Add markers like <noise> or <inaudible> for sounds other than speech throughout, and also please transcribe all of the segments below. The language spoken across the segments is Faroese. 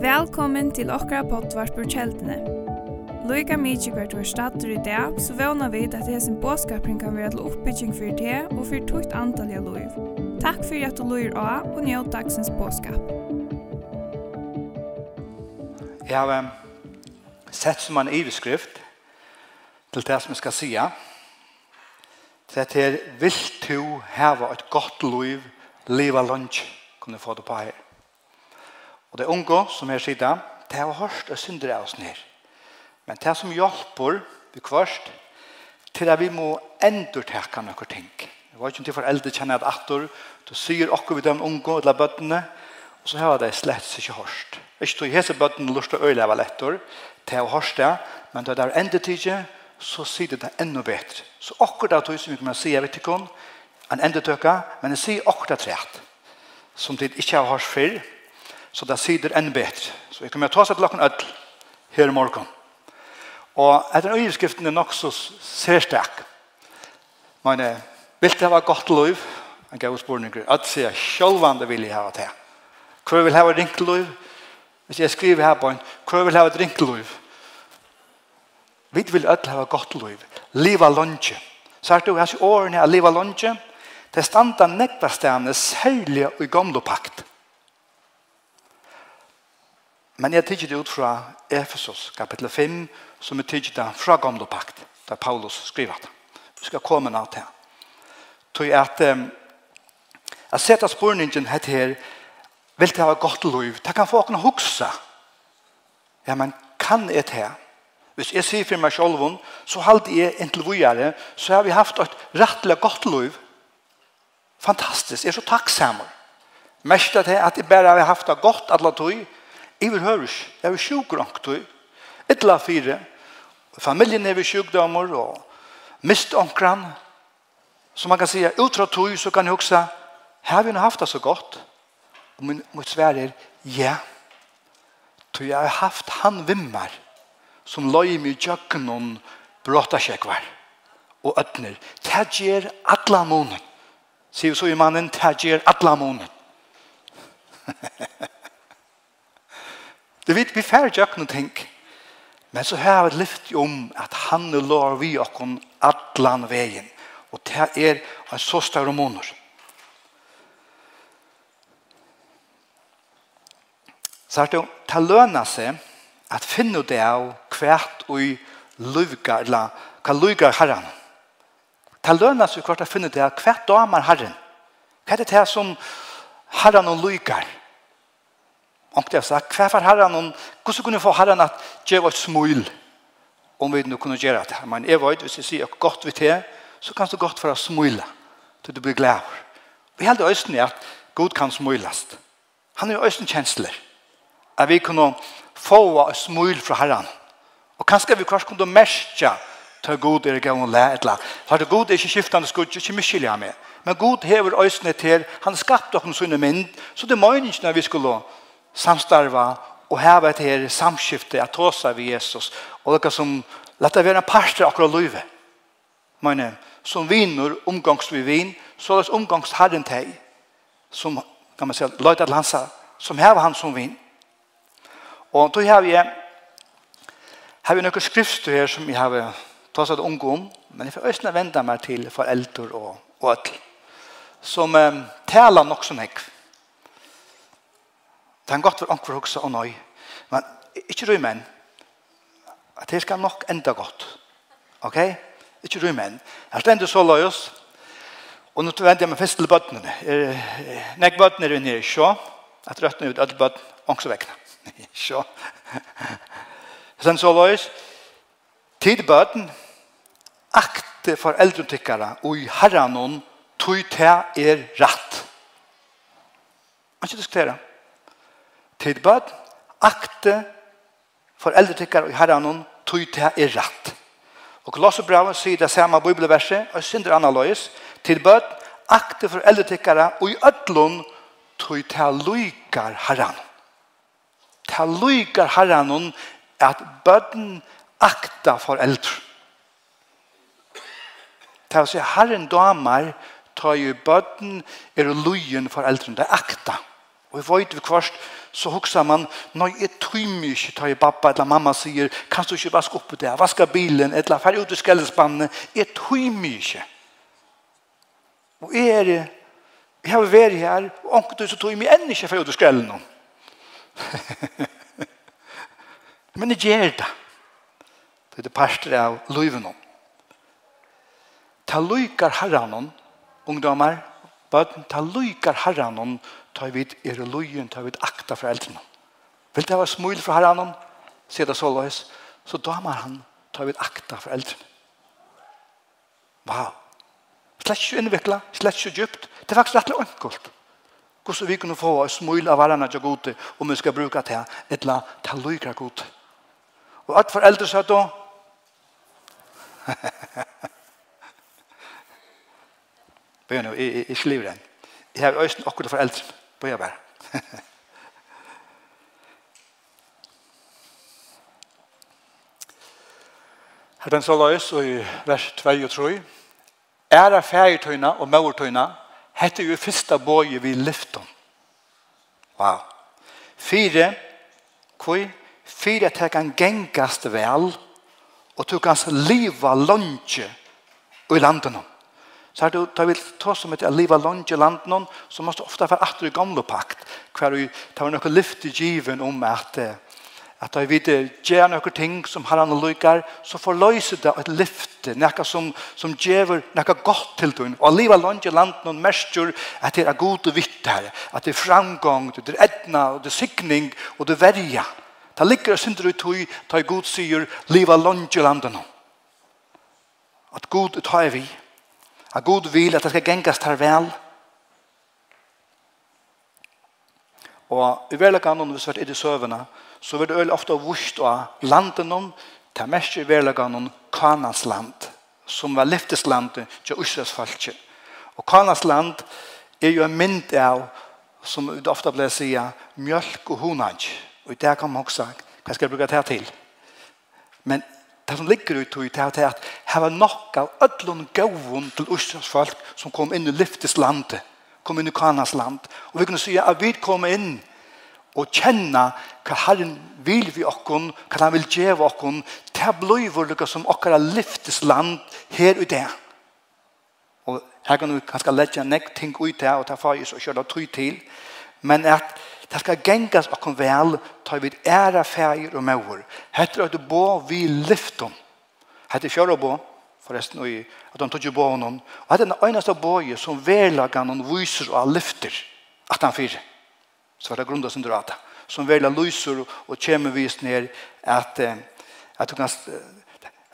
Velkommen til okra potvart på kjeldene. Loika mykje hvert var stater i dag, så vana vi at det hesen båskapring kan være til oppbygging for det og for tukt antall av loiv. Takk for at du loir av og njød dagsens båskap. Jeg har um, sett som en iveskrift til det som jeg skal sija. Det er, vil du hava et godt loiv, liva lunch, kunne få det på her. Og det unge som er sida, det har hørt og synder av oss ned. Men det som hjelper vi kvørst, til at vi må endurtekke noen ting. Jeg var ikke til foreldre kjenner at atter, du sier okkur vi den unge eller bøttene, og så har de slett ikke hørt. Ikke tog hese bøttene lurt å øyne av lettere, til å det, men da det er endetidje, så sier det det enda bedre. Så akkurat det som vi kan si, jeg vet ikke om, en endetøkka, men jeg sier akkurat rett, som det ikke har hørt før, så det sider enn bedre. Så jeg kommer til å ta seg til dere ødel her i morgen. Og etter øyeskriften er nok så særstak. Men vil det ha godt liv? En gav spørninger. At sier sjølvande vil jeg ha det. Hvor vil jeg ha ringt liv? Hvis jeg skriver her på en, hvor vil jeg ha ringt liv? Vi vil ødel ha godt liv. Liva lunge. Så er det jo hans årene av liva lunge. Det standa nekva stedene særlig i gamle pakt. Men jeg tykker det ut fra Efesos kapitel 5, som jeg tykker det fra gamle pakt, der Paulus skriver det. Vi skal komme nå til. Tøy at um, jeg ser at spørningen heter her, vil det ha godt liv? Det kan få åkne hukse. Ja, men kan jeg det? Hvis jeg sier for meg selv, så halte jeg inntil vågjere, så har vi haft et rettelig godt liv. Fantastisk, jeg er så takksammer. Mest av det at jeg bare har haft det godt alle tog, Jeg vil høre. Jeg vil sjuk sjukker Et la fire. Familien er ved sjukdommer og mist omkran. Så man kan si, utra tog, så kan jeg også har vi haft det så godt? Og min, mot svære er, ja. Tog jeg har haft han vimmer som løy mig tjøkken og bråta kjekvar og øtner. Det atla månen. Sier vi så i mannen, det atla alle månen. <laughs> Det vet, vi færre ikke noen ting. Men så har vi lyft om at han lår vi okken atlan veien. Og det er en så større måneder. Så er det jo, det lønner seg at finne det av hvert og løyga, eller hva løyga herren. Det lønner seg hvert å finne det av hvert damer herren. Hva er det som herren og løyga herren? det har sagt, hva for herren, om, hvordan kunne få herren at gjøre et smul om vi nå kunne gjøre det? Men jeg vet, hvis jeg sier godt vi til, så kan du godt for å smule til du blir glad. Vi heldig øyne at Gud kan smulast. Han er øyne kjensler. At vi kunne få et smul fra herren. Og kanskje vi kanskje kunne merke til Gud er gav og lætla. Ta god er ikke skiftende skudd, ikke miskilja med. Men Gud hever øysene til, han skapte okken sånne mynd, så det må ikke når vi skulle samstarva og hava et her samskifte at tåsa vi Jesus og det som lette være en parster akkurat løyve men som viner omgangs vi vin så er omgangs herren teg som kan man säga löjt att lansa som här var han som vin. Och då har vi har vi några skrifter här som vi har tagit att omgå men jag får ösna vända mig till föräldrar och, och öll som um, talar nog som häck Det er godt for anker hukse og nøy. Men ikke røy menn. At det skal nok enda godt. Ok? Ikke røy menn. Jeg stender så løy oss. Og nå venter jeg meg først til bøttene. Er, Nek bøttene er inne i sjå. At røttene ut alle bøttene. Anker vekkene. <laughs> Sjå. Sen så løy oss. Tid bøtten. Akte for foreldretikkere og i herren tog til er rett. Man skal diskutere tid bad, akte foreldre tykkar og herran hon tog til er rett. Og Kolosserbrevet sier det samme bibelverset, og synder analois, til bød, akte foreldre tykkara og i ødlun tog til lykar herran. Til lykar herran at bøden akta foreldre. Til å si, herren damer tar jo bøden er løyen for eldren, det er akta. Og jeg vet vi kvart, så hoksa man, nei, jeg tøymer ikke, tar jeg pappa eller mamma sier, kan du ikke vaske opp det, vaske bilen, eller færre ut i skellespannet, jeg tøymer ikke. Og jeg er, jeg har vært her, og anker så tøymer jeg enn ikke færre ut i skellen. <laughs> Men jeg gjør det. Det er det parster av løyven. Ta løykar herren, ungdomar, Bøten, ta lykar herranon, ta vid er lyen, ta vid akta foreldrene. Vil det ha smul fra herranon, sier det så løs, så damer han, ta vid akta foreldrene. Wow. Slett ikke innvikla, slett ikke djupt. Det er faktisk rettelig enkelt. Hvordan vi kunne få en smul av varene til gode, om vi skal bruke det, etla ta lykar gode. Og at foreldre sa da, Bøy nå, jeg, jeg, jeg skriver den. Jeg har øyne akkurat for eldre. Bøy jeg bare. <laughs> Her den så løs i vers 2 og 3. Æra fægertøyna og møvertøyna hette jo første bøye vi lyfter. Wow. Fire, koi, fire at jeg kan gengast vel og du kan liva lunge i landet. Så du, ta vil ta som et liva lunge i landet så måste ofta være atter i gamle pakt, hver du tar noe lyft i given om at at da vi gjør noen ting som har han lykker, så forløser det et lyfte, noe som, som gjør noe godt til dig Og livet langt i landet noen mestjer at det er god og vitt her, at det er framgang, det er etna, det er sikning, og det er verja. Det ligger og synder ut høy, ta er god sier, livet langt i landet noen. At god tar vi at god vil at det skal gengast tar vel. Og i verlegan om vi svart i de søvende, så vil det øl ofte vurst av landet om, til mest i verlegan Kanas land, som var lyfteslandet til Israels falske. Og Kanas land er jo en mynd av, som vi ofte blir sier, mjölk og hunaj. Og i det kan man også, hva skal jeg bruke det her til? Men det som ligger ut i det er at her var nok av ødlån gåvun til Østlands folk som kom inn i Lyftes landet, kom inn i Kanas land. Og vi kunne si at vi kom inn og kjenne hva Herren vil vi okkon, hva han vil gjøre okkon, det blir vår lukka som okkara Lyftes land her ute. Og her kan vi kanskje legge nek ting ut her, og ta fyrir og kjøre det tøy til, men at Det skal gengas okkom vel, ta vid æra fægir og mauer. Hette er at du bo vi lyftum. Hette er fjörra bo, forresten, og at han tog jo bo honom. Og hette er den øynaste boje som verlagan hon viser og lyfter, at han fyrir. Så var det grunda som drata. Som verla lyser og kjemmer vis ned at, at, du kan,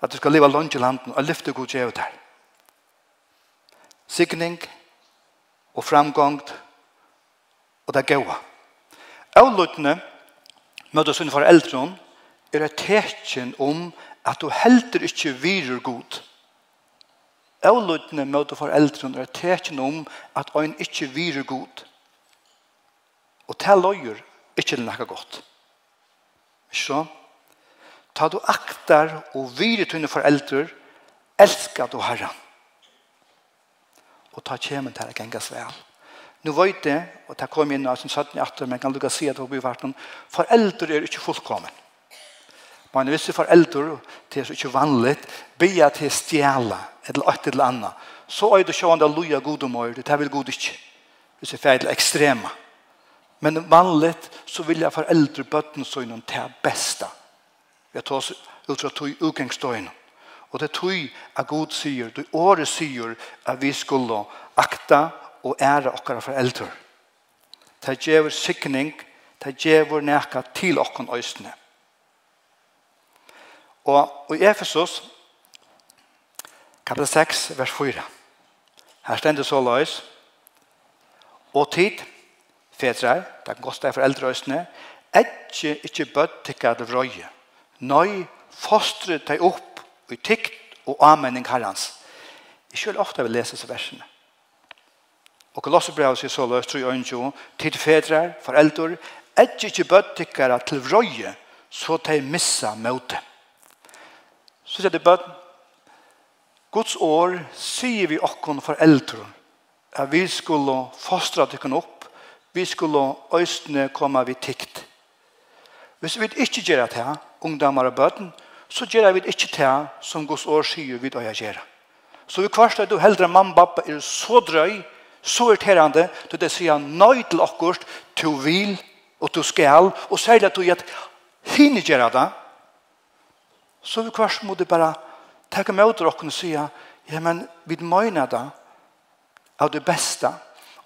at du skal leva lunge i landen og lyfte god kjevet her. Sikning og framgångt og det gåa. Avlutne møter sine foreldre er et tekjen om at du helter ikke virer god. Avlutne møter foreldre er et tekjen om at ein ikke virer god. Og til løyer ikke det noe godt. Så? Ta du aktar og virer tøyne foreldre, elskar du herren. Og ta kjemen til å gengas vel. Nu vet det, og det kom inn av sin 17-18, men kan lukka si at det var byfarten, foreldre er ikke fullkommen. Men hvis det er foreldre, det er ikke vanlig, be at det stjæla, eller et eller annet, så er det sånn sjående loja god og mør, det er vel god ikke. Hvis det er feil ekstrema. Men vanlig, så vil jeg foreldre bøtten så innom til beste. Jeg tar oss ut fra tog utgangsdøgn. Og det tog at god sier, det året sier at vi skulle akta og ære okkara foreldre. Det djevur sikning, det djevur neka til okkon øysene. Og, og i Efesus, kapitel 6, vers 4, her stender så løys, og tid, fedrar, det er godt det er foreldre øysene, ikke, ikke bøtt tikkert vrøye, nøy, fostre deg opp, i tikt og amening herrens. Jeg selv ofte vil lese disse versene. Og Kolosserbrevet sier så løst, tror jeg ønsker, til fedre, foreldre, etter ikke bøttikkere til røye, så de missa møte. Så sier det bøtt, Guds år sier vi okkon foreldre, at vi skulle fostra tykken opp, vi skulle østene komme vi tikt. Hvis vi ikke gjør det her, ungdommer og bøtten, så gjør vi ikke det som Guds år sier vi da gjør. Så vi kvarstår at du heldre mann, pappa, er så drøy, så irriterende til det sier nøy til akkurat du vil og du skal og sier at du gjør hinne gjør det så vi kvart må du bare tenke med til dere og sier ja, men vi mener det av det beste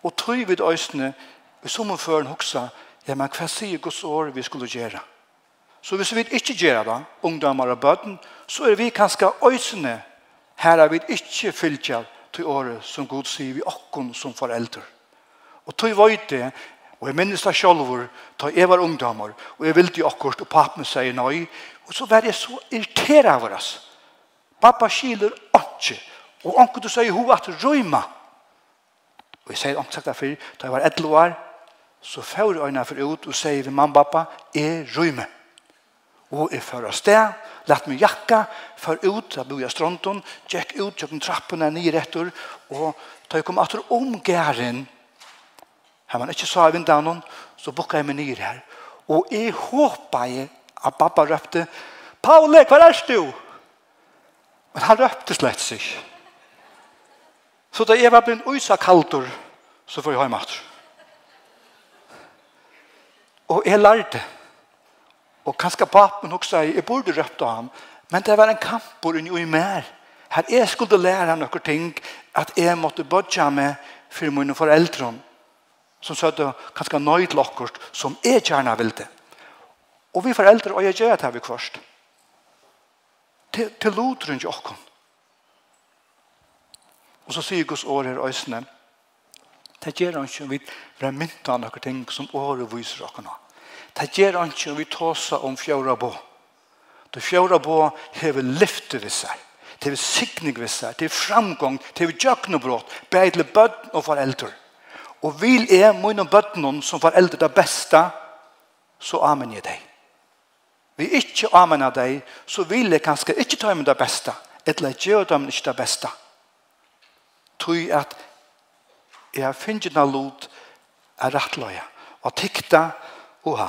og tror vi det øsene vi som om før hoksa ja, men hva sier Guds år vi skulle gjøre? Så hvis vi ikke gjør det ungdommer og bøten så er vi kanskje øsene her er vi ikke fyllt til året som Gud sier vi okkon som foreldre. Og tog veit det, og jeg minnes det selv, da jeg var ungdommer, og jeg ville akkurat, og pappen sier nei, og så var jeg så irriteret av oss. Pappa skiler ikke, og onker du sier hun at røyma. Og jeg sier omsagt det da jeg var 11 år, så får øynene for ut og sier vi mamma, pappa, jeg røymer. Og jeg får av sted, lagt min jakka, far ut, jeg bor i stronton, tjekk ut, tjekk trappen her nye etter, og da jeg kom atter om gæren, her man ikke sa i vindanen, så bukka jeg meg nye her. Og jeg håpa jeg at pappa røpte, Paule, hva er du? Men han røpte slett seg. Så da jeg var blitt uisa kaldur, så får jeg ha i. Og jeg lærte, Og kanskje papen også, sier, jeg burde røpte ham, men det var en kamp på den jo i mer. Her jeg skulle lære noen ting, at jeg måtte bodja meg for mine foreldre, som søtte kanskje nøyd lokkert, som jeg gjerne ville. Og vi foreldre, og jeg gjør det her vi kvarst. Til, til lodrund jo okken. Og så sier Guds år her øsene, det gjør han ikke, vi mynter noen ting som året viser okken nå. Det gjør han ikke vi tåser om fjøra bo. Det fjøra bo hever lyfte ved seg. Det er sikning ved seg. Det er framgång. Det er jøknebrott. Bare til bøtten og foreldre. Og vil jeg mine bøtten som foreldre det beste, så amen jeg deg. Vi ikke amen av deg, så vil jeg kanskje ikke ta med det beste. Eller gjør dem ikke det beste. Tøy at jeg finner noe lot er rettløye. Og tikta Oha.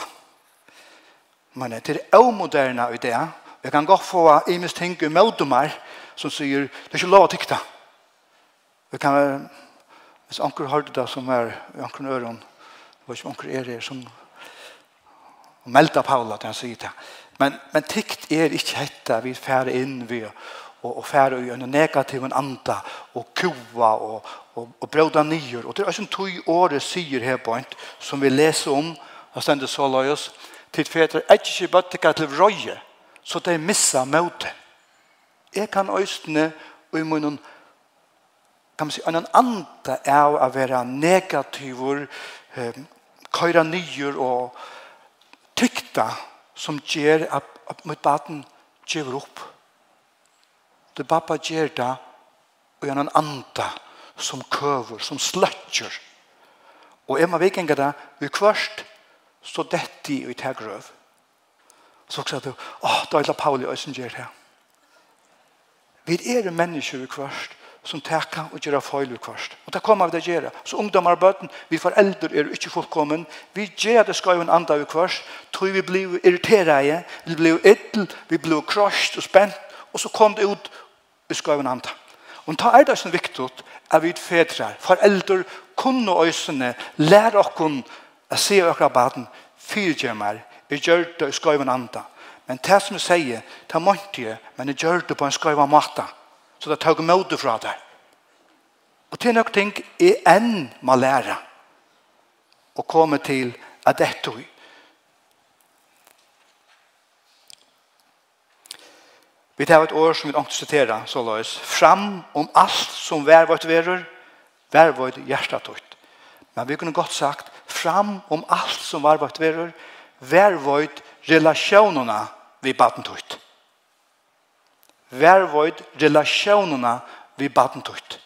Men det er avmoderne i det. Jeg kan godt få i mest tenke møtemer som sier, det er ikke lov å tykta. Vi kan være, hvis anker har det da som er i anker øren, det var anker er det som melda Paula til han sier det. Men, men tikt er ikke hette vi færre inn vi og, og færre i en negativ anda og kua og, og, og brøda nyer. Og det er ikke en tog året sier her på som vi leser om, Og stender så løyes. Tid er ikke bare til vrøye, så de missa møte. Jeg kan østene og i munnen kan man si, en anda er å være negativer, eh, køyra nyer og tykta som gjør at, at mitt baden gjør opp. Det pappa gjør det og en anda som køver, som sløtjer. Og jeg må vikenge det, vi kvørst så dette i et her grøv. Så sa du, åh, da er det Pauli og som gjør det. Vi er mennesker i kvart som teker og gjør feil i kvart. Og det kommer vi til å gjøre. Så ungdommer og bøten, vi foreldre er ikke fullkommen. Vi gjør det skal jo en andre i kvart. Tror vi blir irriteret, vi blir yttel, vi blir krasht og spent. Og så kom det ut, vi skal jo en andre. Og ta er det så viktig at vi fedre, foreldre, kunne øsene, lære oss Jeg sier akkurat baden, fyrtjør meg, jeg gjør det og skøyver en andre. Men det som jeg sier, det er mångt jeg, men jeg gjør det på en skøyver måte. Så det tar mot det fra det. Og til noen ting er enn må lære å komme til at dette er Vi tar et år som vi ångte sitera, så la oss, fram om alt som vær vårt verur, vær vårt hjertet Men vi kunne godt sagt, fram om alt som var vårt verur, vær vårt relasjonene vi baden tøyt. Vær vårt relasjonene vi baden tøyt.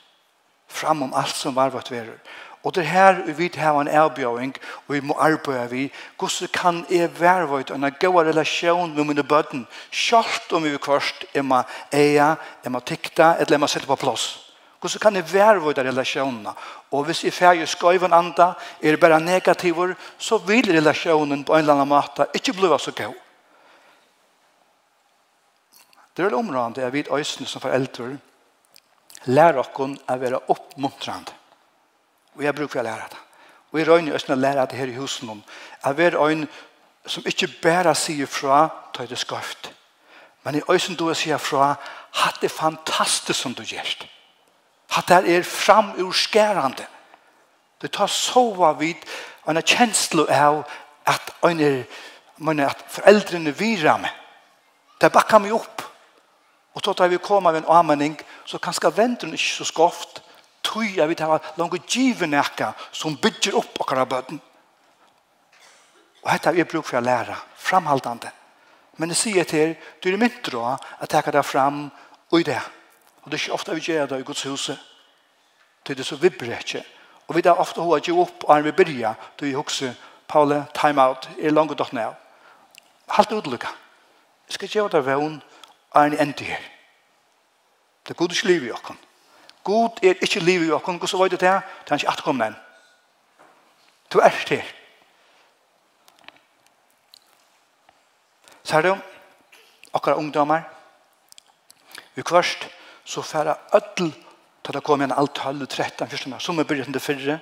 Fram om alt som var vårt verur. Og det her vi vet her en erbjøring, og vi må arbeide vi. Hvordan kan jeg være vårt en god relasjon med mine bøten, selv om vi kvart er med eia, er med tikta, eller er med sette på plass? Hvordan kan jeg være vårt relasjonene? Og hvis jeg færger skøyven anda, er det bare negativer, så vil relasjonen på en eller annen måte ikke bli så god. Det er området jeg vet øyne som foreldre lærer dere å være oppmuntrende. Og jeg bruker å lære det. Og jeg røyner øyne å lære det her i husen om. Jeg vil øyne som ikke bare sier fra, tar det skøft. Men i øyne du sier fra, hatt det fantastisk som du gjørst at det er framurskærande. Det tar sova vid en kjenslo av at, en er, at foreldrene virer meg. Det bakkar meg opp. Og då tar vi koma med en anmenning, så kanskje venter ikke så skoft, tog jeg vi tar langt given ekka som bygger opp akkurat bøten. Og dette vi bruk for å lære, framhaldande. Men jeg sier til, du er mynt då, at jeg kan ta fram og i det. Og det er ikke ofte vi gjør det i Guds huset. Det er så vibrer ikke. Og vi er ofte hva gjør opp og vi begynner. Du er også, Paule, time out, er langt døtt ned. Halt utlukka. Jeg skal gjøre det vevn er en endi her. Det er god ikke liv i okken. God er ikke liv i okken. Hvordan var det det? Det er ikke atkomne enn. Du er her. Så Ser du? Akkurat ungdommer. Vi kvørst så færa öll til det kom igjen alt tallet 13 fyrstene, som er byrjende fyrre,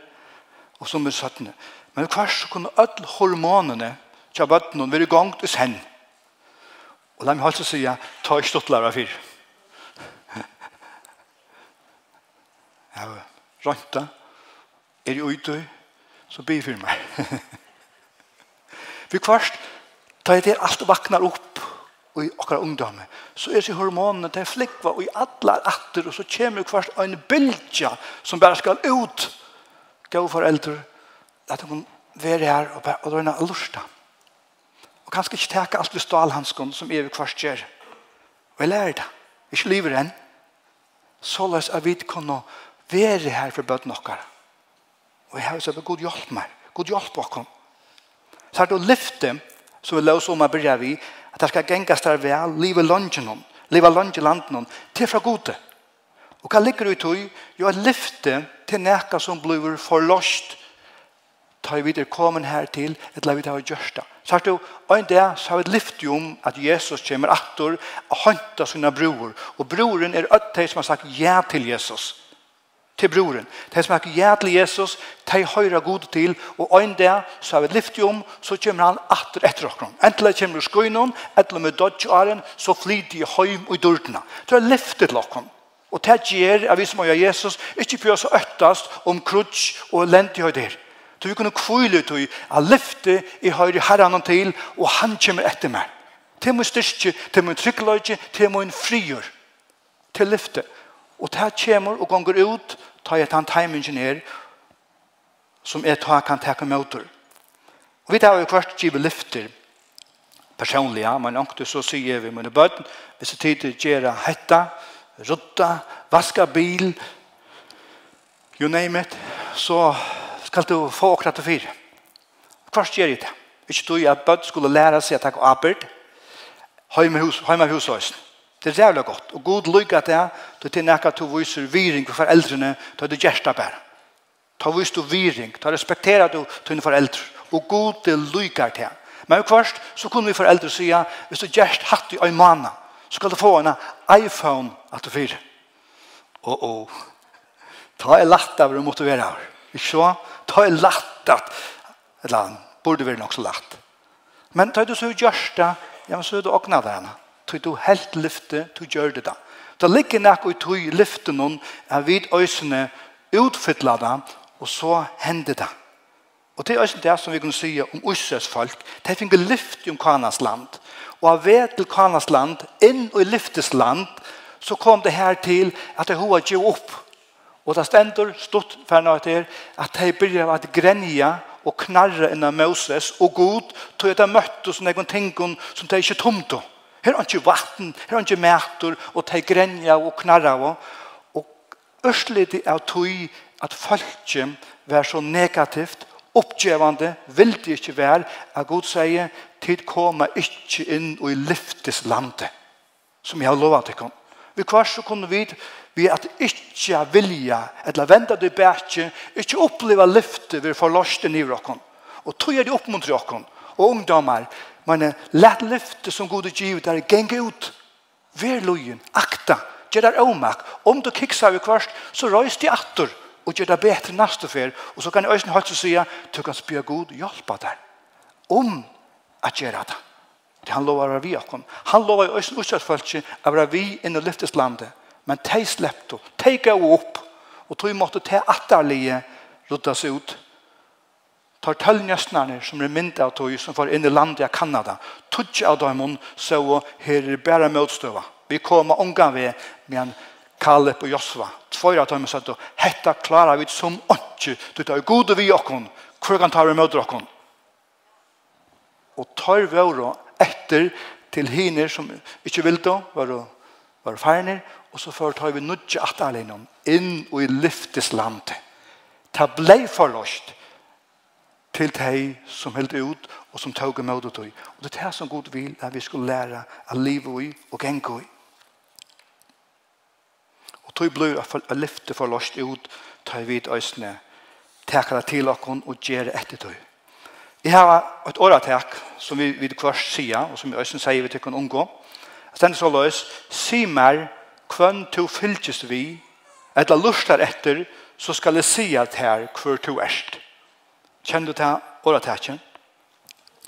og som er 17. Men hver så kunne ödl hormonene til bøttene være i gang til sen. Og la meg holde seg si ta i stottlæra fyr. Ja, <laughs> rønta, er i ute, så blir fyr meg. Vi kvart, ta i det alt vaknar opp og i akkurat ungdomme, så er så hormonene til flikva og i alle atter, og så kommer kvart en bildja som bare skal ut. Gå for eldre, at hun være her og, bare og røyna lusta. Og kanskje ikke teke alt vi stalhanskon som evig kvart gjør. Og jeg lærer det. Ikke lever enn. Så løs oss at vi kunne være her for bøten okkar. Og jeg har sagt, god hjelp meg. God hjelp okkar. Så er det å lyfte, så vi la om å begynne vi, Det skal gengas der vel, livet lunge noen, livet lunge landen noen, til fra gode. Og hva ligger ut i? Jo, at lyfte til nekka som blir forlost, tar vi videre kommet her til, et la vi ta og gjørst det. Så har du, og en dag så har vi lyfte om at Jesus kommer atter og håndta sine bror. Og broren er ødt som har sagt ja til Jesus til broren. De som er ja til Jesus, de høyre god til, og en dag så har vi lyft om, så kommer han atter etter dere. Enten det kommer skøynen, eller med dodgjøren, så flyr de høym i dørtene. Det er lyftet til dere. Og det gjør at vi som har Jesus ikke prøver så øttast om krutsk og lente i der. Så vi kunne kvile ut i at lyfte i høyre herren til, og han kommer etter meg. Til min styrke, til min tryggløyke, til min frigjør. Til lyfte. Og det kommer og gonger ut, ta jeg den timingen her som jeg ta kan takke møter. Og vi tar jo kvart givet lyfter personliga, men ångte så sier vi mine bøten, hvis det tider gjøre hetta, rutta, vaska bil, you name it, så skal du få akkurat til fire. Kvart gjør jeg det. Ikke du at bøten skulle lære seg å takke arbeid, heima hus, heima hus, heima hus, Det er jævla godt. Og god lykke at det, du til nekka du viser viring for foreldrene, da er det gjersta bare. Ta vis du viring, ta respektera du til foreldre. Og god det lykke at det. Men først så kunne vi foreldre sige, hvis du gjerst hatt i en måned, så skal du få en iPhone at du fyrer. Åh, åh. Ta er latt av å motivere her. Ikke så? Ta er latt av eller annet. Være nok så latt. Men ta du så gjørst det, ja, men så er du åkna der henne tog du helt lyfte, du gjør det da. Da ligger nok og tog lyfte noen, av vid øsene utfytla da, og så hender det. Og det er også det som vi kan si om Øsses folk, de fikk lyft i Kanas land. Og av ved til Kanas land, inn i lyftes land, så kom det her til at det hoa gjør opp. Og det stender stort for noe til at de begynner å grenja og knarre innan Moses og god, tog at de møttes noen ting som de ikke tomte. Og Her er ikke vatten, her er ikke mæter, og de grenja og knarra. Og ørselig av tog at folket var så negativt, oppgjevande, vil det ikke være, at Gud sier, tid kommer ikke inn og i lyftes landet, som jeg har lovet dere. Vi kvar så kunne vi vi at ikke vilja, eller venda det bætje, ikke oppleva lyfte vi forlåste nivå. Og tog er det oppmuntre dere, og ungdomar, Men let lyfte som god givet er geng ut. Ver lojen, akta, gjør det omak. Om du kiksa vi kvarst, så røys de atter og gjør det bedre neste fer. Og så kan jeg øyne høyt og sige, du kan spyr god hjelpa der. Om at gjør det. Det han lovar av vi okkom. Han lovar i øyne utsatsfølse av vi inn i lyfteslandet. Men de sleppte, de gav opp, og tog måtte te atterlige rydda seg ut tar tølnjøstnerne som er mynda av tog som får inn i landet av Kanada. Tudje av dem så her er bare møtstøva. Vi kommer unga ved med en Kaleb og Josva. Tvøyre av dem sa at hetta klarar vi som åndsju. Du tar gode vi okkon. Hvor kan ta vi møter okkon? Og tar våre etter til hiner som ikke vil da, var, var ferner, og så før tar vi nudje at alene inn og i lyftes landet. Ta blei forlåst til deg som held ut og som tog imot og. Og det er det som Gud vil at vi skulle lære å leve i og gjenge i. Og tog blir å lyfte for løst ut, ta vi vidt øsne, teka det til okken og gjøre etter tog. Jeg har et åretak som vi vid kvart sida og som i øsne sier vi til å unngå. At så løs, si mer hvem to fylkes vi, eller lustar etter, så skal jeg si at her hver to erst. Kjenn du til året åretekjen?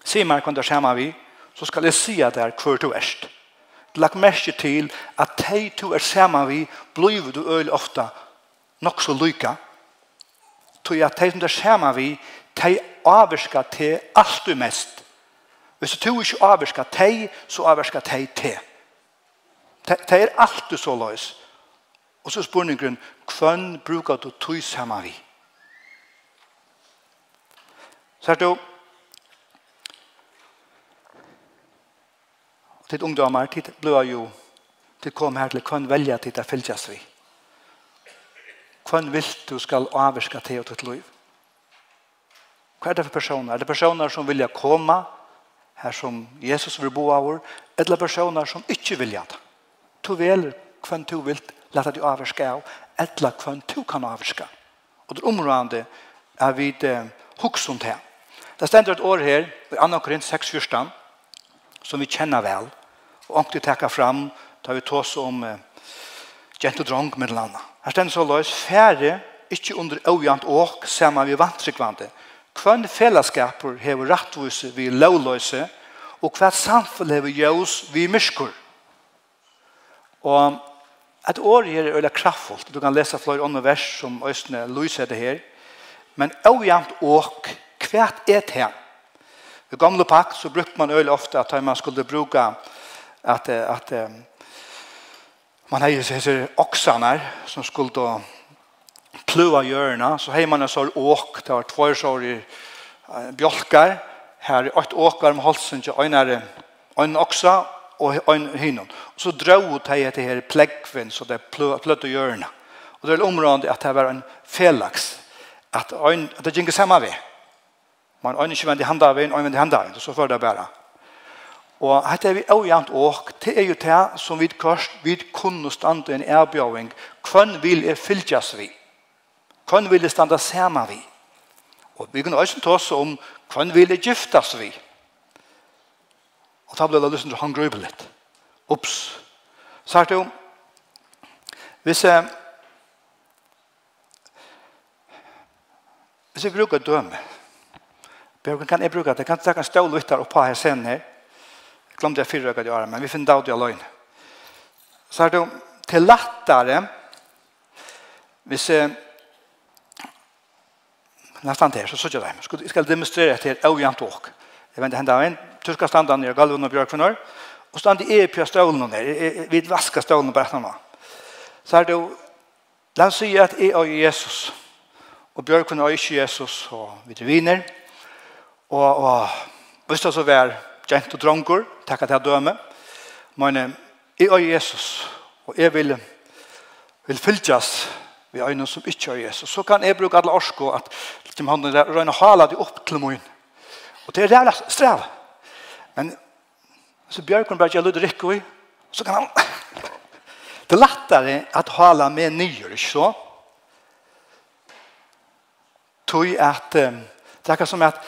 Si meg hva du kommer vi, så skal jeg si at det er hver du erst. Lagt merke til at de to er sammen vi, blir du øyelig ofte nok så lykke. Tog at de som er sammen vi, de avvirker til alt du mest. Hvis du ikke avvirker til, så avvirker de til. Det er alt du så løs. Og så spør ni grunn, hvem bruker du tog sammen vi? Så du, til ungdomar, til bløa jo, til kom her til hvem velja til det fylgjast vi. Hvem vil du skal avvirka til og til liv? Hva er det for personer? Er det personer som vilja komme her som Jesus vil bo av, eller personer som ikke vilja det? Tu vel kvann tu vil lata deg avvirka av, eller kvann du kan avvirka. Og det området er vi det huksomt her. Det stender et år her, i 2. Korint 6, som vi kjenner vel, og ångte tekka fram, tar vi tås om uh, gent og drong med landa. Her stender så løs, færre, ikke under øyant åk, saman vi vantrykvande. Kvann fellesskaper hever rattvise vi lovløse, og hva samfunn hever jøs vi myrskur. Og et år her er øyla kraftfullt. Du kan lese flere andre vers som Østene lyser det her. Men øyant åk, Kvært er det her? I gamle pakk så brukte man øyelig ofte at man skulle bruke at, at man har disse oksene som skulle plua hjørna, så har man en sånn åk, det var tvær sår i bjolkar, her er et åkar med halsen til øynere, øyn oksa og en hynon. Så drog de her til her pleggvinn, så det pløtte hjørna. Og det er området at det var en felaks, at, øyn, at det gikk samme ved. Man øyner ikke vendt i handa av en, øyner vendt i handa av en. Så får det bare. Og dette er vi avgjent og det er jo det som vi kørst, vi kunne stande en erbjøring. Hvem vil jeg fylgjast vi? Hvem vil jeg stande sammen vi? Og vi kunne også ta oss om hvem vil jeg giftas vi? Og da ble det lyst til å hangre over litt. Ops. Sagt jo, hvis jeg, hvis jeg bruker døme, Bjørgen kan jeg bruke det. Jeg kan ta stå litt der oppe her scenen her. Jeg glemte jeg fire øyne i året, men vi finner det av løgn. Så er det til lettere hvis jeg nesten til, så sier jeg det. Jag ska demonstrera till ojämnt åk. Jag vet inte hända en. Du ska stanna ner galvan och björk för norr. Och stanna i på stolen där. Vi vaskar stolen på etterna. Så er här då. Låt säga at jeg er Jesus. Och björk för norr är Jesus. og vi er vinner. Og, og hvis det så var gent og dronker, takk at jeg døme, men jeg er Jesus, og jeg vil, vil fylgjast vi øynene som ikke er Jesus. Så kan jeg bruke alle orsko at til han røyne hala de opp til min. Og det er rævlig strev. Men så Bjørkon bare gjør lydrykk i, så kan han... Det er lettere at hala med nyer, ikke så? Tøy at... Det er ikke som at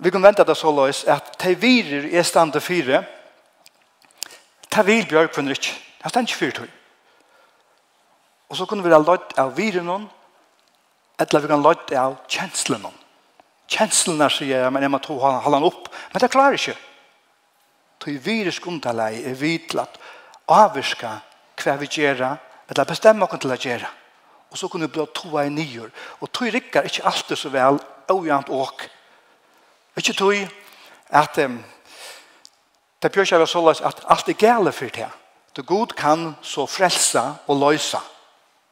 vi kan vente det så løs at de virer i stand fire de vil bjørk for nrik det er stendt fire tog. og så kunne vi ha løtt av virer noen eller vi kan løtt av kjenslen noen kjenslene sier jeg men jeg må tro han holde opp men det klarer ikke Tog virer skundalei er vidlatt avvirka hva vi gjør, eller bestemmer oss til å gjøre. Og så kunne vi bli toa i nyer. Og tog rikker ikke alltid så vel, og jant åk. Ikke tog at um, det bjør seg så løs at alt er gale for det. Det god kan så frelsa og løsa.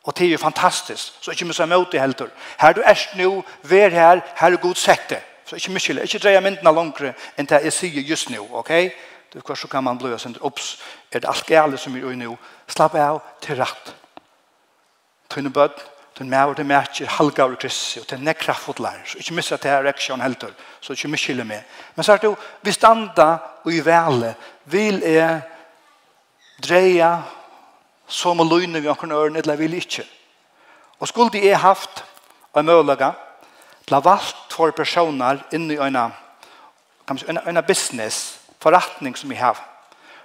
Og det er jo fantastisk. Så ikke mye mot det heller. Her du er nå, vær her, her er god sett det. Så ikke mye, ikke dreie myndene langere enn det jeg sier just nå, ok? Det er så kan man bløse sin opps. Er det alt gale som er nå? Slapp av til rett. Tøyne bøtt, den mer og den mer ikke halvgav og krissi, og den er kraftfotlar, så ikke missa til her reaksjon heldur, så ikke miskylde med. Men så er det jo, vi standa og i vele, vil jeg dreia som og løyne vi omkring ørene, eller vil ikke. Og skulle jeg haft en mølaga, la valgt for personer inni i øyne, kan man si, business, forretning som vi har,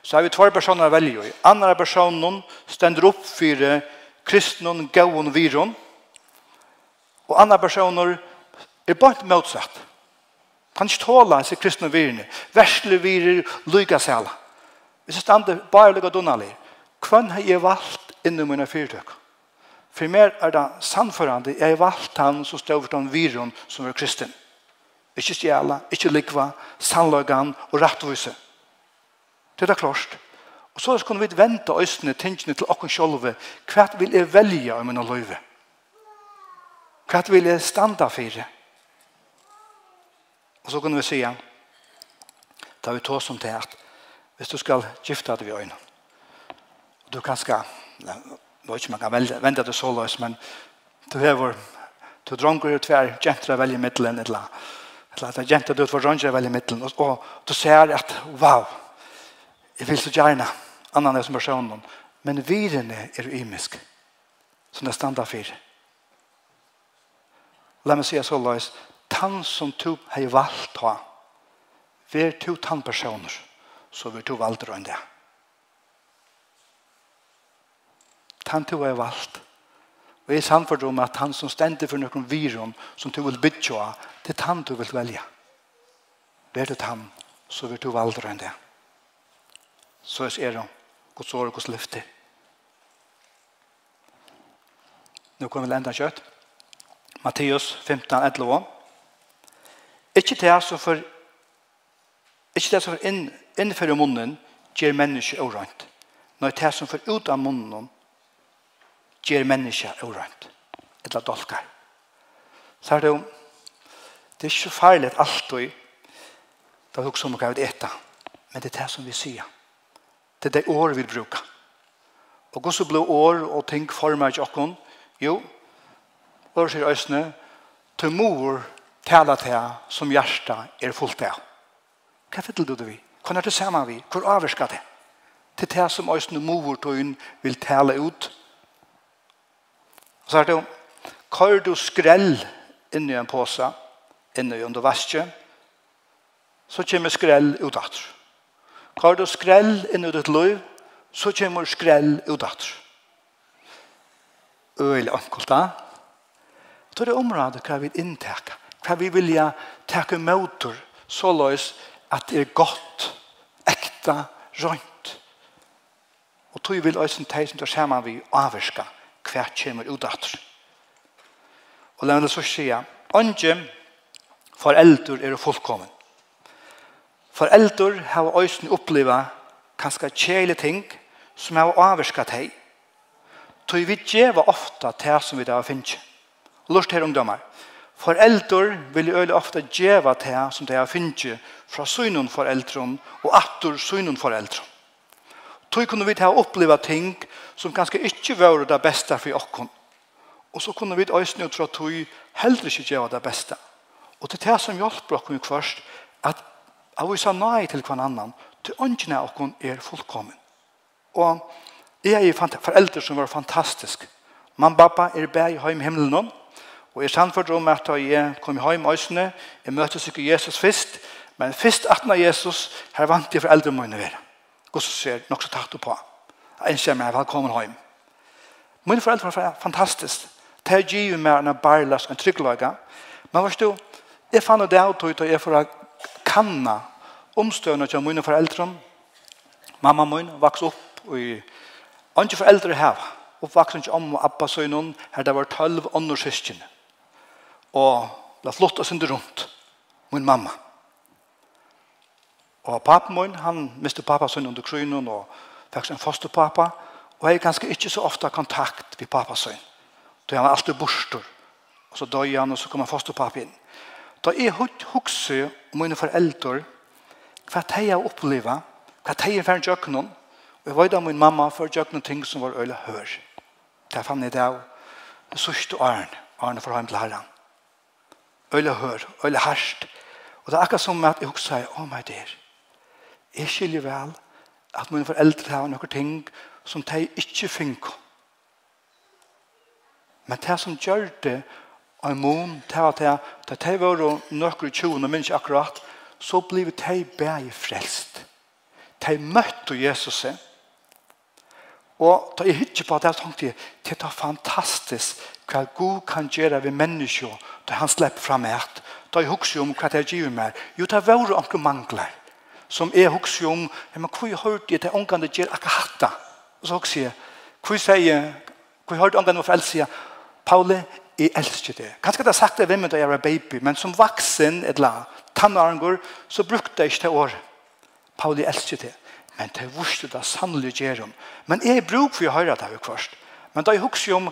så har vi två personer å velge i. Andra personen stender opp for kristne og gøyne viron, Og andre personer er bare motsatt. Han ikke tåler hans kristne virene. Versle virer lyga seg Hvis jeg stander bare lyga donnerlig. hvem har jeg valgt innom mine fyrtøk? For meg er det sannførende, jeg har valgt han som står for den viren som er kristen. Ikke stjæla, ikke likva, sannlagan og rettvise. Det er klart. Og så skal vi vente østene, tingene til åkken sjølve. Hva vil jeg velge om mine løyve? Hva vil jeg standa for? Og så kunne vi si, da vi tås som til at hvis du skal gifte deg ved øynene, du kan skal, jeg vet ikke man kan vente det så løs, men du hever, du dronker og tver, jenter velger middelen, eller Eller at jeg du død for dronjer veldig i middelen. Og, og du ser at, wow, jeg vil så gjerne annan er som personen. Men virene er ymisk. Som det standa for. La meg si så løs, tann som du har valgt ha, ver to tann personer, så ver to valgt enn det. Tann du har valgt. Og jeg samfører om at han som stender for noen virum som du vil bytte av, det er han du vil velja. Ver det han, så ver to valgt enn det. Så er det Guds år og Guds lyfte. Nå kommer vi landa kjøtt. Matteus 15, 11. Ikke det som for ikke det som for inn, innenfor munnen gjør mennesket orant. Når det som for ut av munnen gjør mennesket orant. Eller dolkar. Så er det jo det er ikke så farlig alltid da vi også må gav det. Men det er det som vi sier. Det er det året vi bruker. Og hvordan blir år og ting former ikke åkken? Jo, og sier øsne, til mor tala til som hjertet er fullt av. Hva vet du det vi? Hva er det samme vi? Hvor avvirker det? Til det som øsne mor tøyen vil tala ut. Så er det jo, kar du skrell inn i en påse, inn i under vaske, så kommer skrell ut at. Kar du skrell inn i ditt liv, så kommer skrell ut at. Øyelig ankult da, Det er området hva vi inntekker. Hva vi vil ja takke motor så løs at det er godt, ekta, rønt. Og tog vil øyne teg som tar sammen vi avvarska hva kommer ut etter. Og la meg så si sier, Onge foreldre er fullkommen. Foreldre har også opplevd kanskje kjæle ting som har avvirka teg. Tog vi gjør ofta teg som vi da finner Lort her ungdommer. Foreldre vil øyelig ofte djeva til som de har finnet fra synen foreldre og atter synen foreldre. Tog kunne vi ta oppleva ting som kanskje ikke var det beste for oss. Og så kunne vi øyne tro at tog heller ikke gjøre det beste. Og til det som hjelper oss først, at av vi sa nei til hver annan, til åndene av oss er fullkommen. Og jeg er foreldre som var fantastisk. Mamma og pappa er bæg i heim himmelen, Og jeg samfunnet om at jeg kom hjem øsene, jeg møtte ikke Jesus først, men først at når Jesus, her vant jeg for eldre mine være. God så ser nok så tatt på. Jeg ønsker meg velkommen hjem. Mine foreldre var fantastisk. Det er givet meg en barlas og en tryggløyga. Men hva stod, jeg fann det av tog til jeg for å kanna omstøvende til mine foreldre. Mamma min vokste opp i Andre foreldre her, oppvaksen til om og appa søgnen, her det var tølv åndersøskjene og la flott oss under rundt min mamma. Og pappa min, han miste pappa sin under krynen og fikk sin fosterpappa, og jeg er ganske ikke så ofte kontakt med pappa sin. Da han var alltid borster, og så døg han, og så kom han fosterpappa inn. Da jeg husker om mine foreldre, hva de har opplevd, hva de har vært gjøkken, og jeg vet at min mamma har gjøkken ting som var øyne hør. Det fann jeg det av, det sørste årene årene for å ha en til herren øyla hør, øyla harsht. Og det er akkurat som at jeg også sier, å my dear, jeg skiljer vel at mine foreldre har noen ting som de ikke finner. Men det som gjør det, og en mån, det var det, da de var noen tjoen, men minns akkurat, så ble de bare frelst. De møtte Jesus, og Og da jeg hittet på det, tenkte jeg, det er fantastisk hva Gud kan gjøre ved mennesker da han slipper fram et. Da jeg husker om hva det gjør meg. Jo, det var noen mangler som jeg husker om, ja, men hva jeg hørte jeg til ångene gjør akkurat hatta? Og så husker jeg, hva jeg sier, hva jeg hørte ångene for eldre sier, Paule, jeg elsker det. Kanskje det har sagt det hvem da jeg var baby, men som vaksen, et la, tannarengor, så brukte jeg ikke det året. Paule, jeg elsker det men det vurste det sannelig gjør om. Men jeg bruker for å høre det her først. Men da jeg husker om,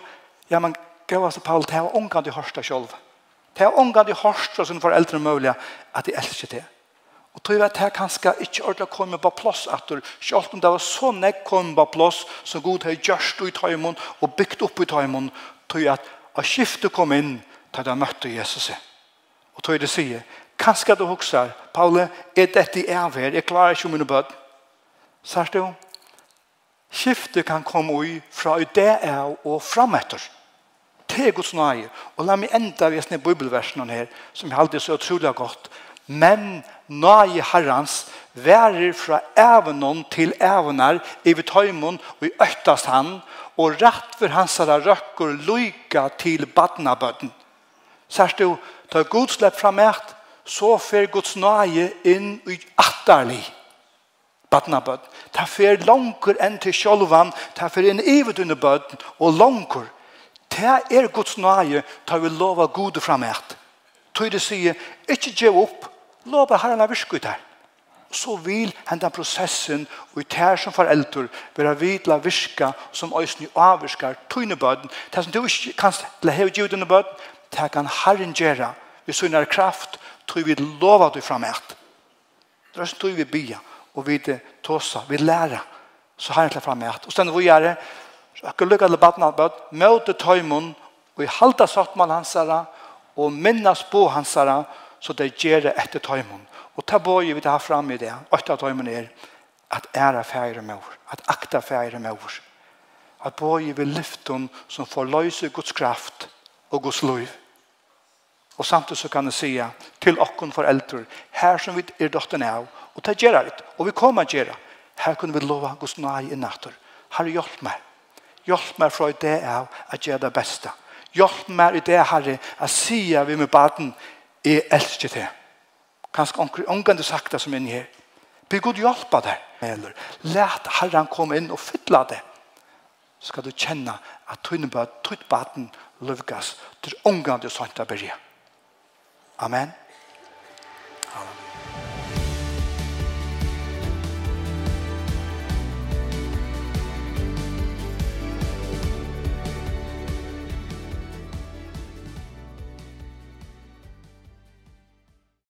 ja, men gøyast og Paul, det var omgang de hørste selv. Det var omgang de hørste som sine foreldre mulig at de elsker det. Og tror jeg at det kanskje ikke ordentlig komme på plass at du, selv om det var så nek kom på plass, så god har gjørst i tøymon og bygd opp i tøymon, tror jeg at å skifte kom inn til de møtte Jesus. Og tror jeg det sier, kanskje du husker, Paul, er dette i avhør, jeg klarer ikke om mine bød. Sier du? skifte kan komme ui fra det er og frametter. Det er Guds nøye. Og la meg enda vesne bibelversen her, som jeg alltid så utrolig godt. Men nøye herrens værer fra evnen til evner i vitøymon og i øktast han, og rett for hans herre røkker lyka til badnabøtten. Sørst du, ta Guds fram fra så fer Guds nøye inn i atterlig badnabøtten ta fer langer enn til sjolvan, ta fer inn ivet under bøten, og langer. Ta er Guds nøye, ta vi lova gode framært. Tøy det sier, ikke gjev opp, lova herren av virke ut her. Så vil henda prosessen, og i tær som foreldre, være vidla virka, som øyne avvirskar tøyne bøten. Ta som du ikke kan leve gjev under bøten, ta kan herren gjøre, vi sønner kraft, tøy vi lova du framært. Det er sånn tøy vi bia, og vi det tåsa, vi lærer. Så har han til fram at. Og stedet vi gjør det, så har jeg lukket til baden av bøtt, møte tøymon, og i halda satt man hans herre, og minnes på hans herre, så det gjør det etter tøymon. Og ta bøy vi tar fram i det, og etter tøymon er, at æra færre mor, at akta færre mor, at bøy vi lyften som får løse Guds kraft og Guds liv. Og samtidig så kan jeg si til okken foreldre, her som vi er dotterne av, Og det gjør det. Og vi kommer til å gjøre. Her kunne vi lova Guds nøye i natter. Herre, hjelp meg. Hjelp meg fra det av at gjøre det beste. Hjelp meg i det, Herre, at sier vi med baden, jeg elsker det. Kanskje omgang du sagt det som inn her. Be god hjelp av deg. Eller, let Herren komme inn og fylle det. Så skal du kjenne at tøyne på tøyt baden løvgas til omgang du sagt det berre. Amen. Amen.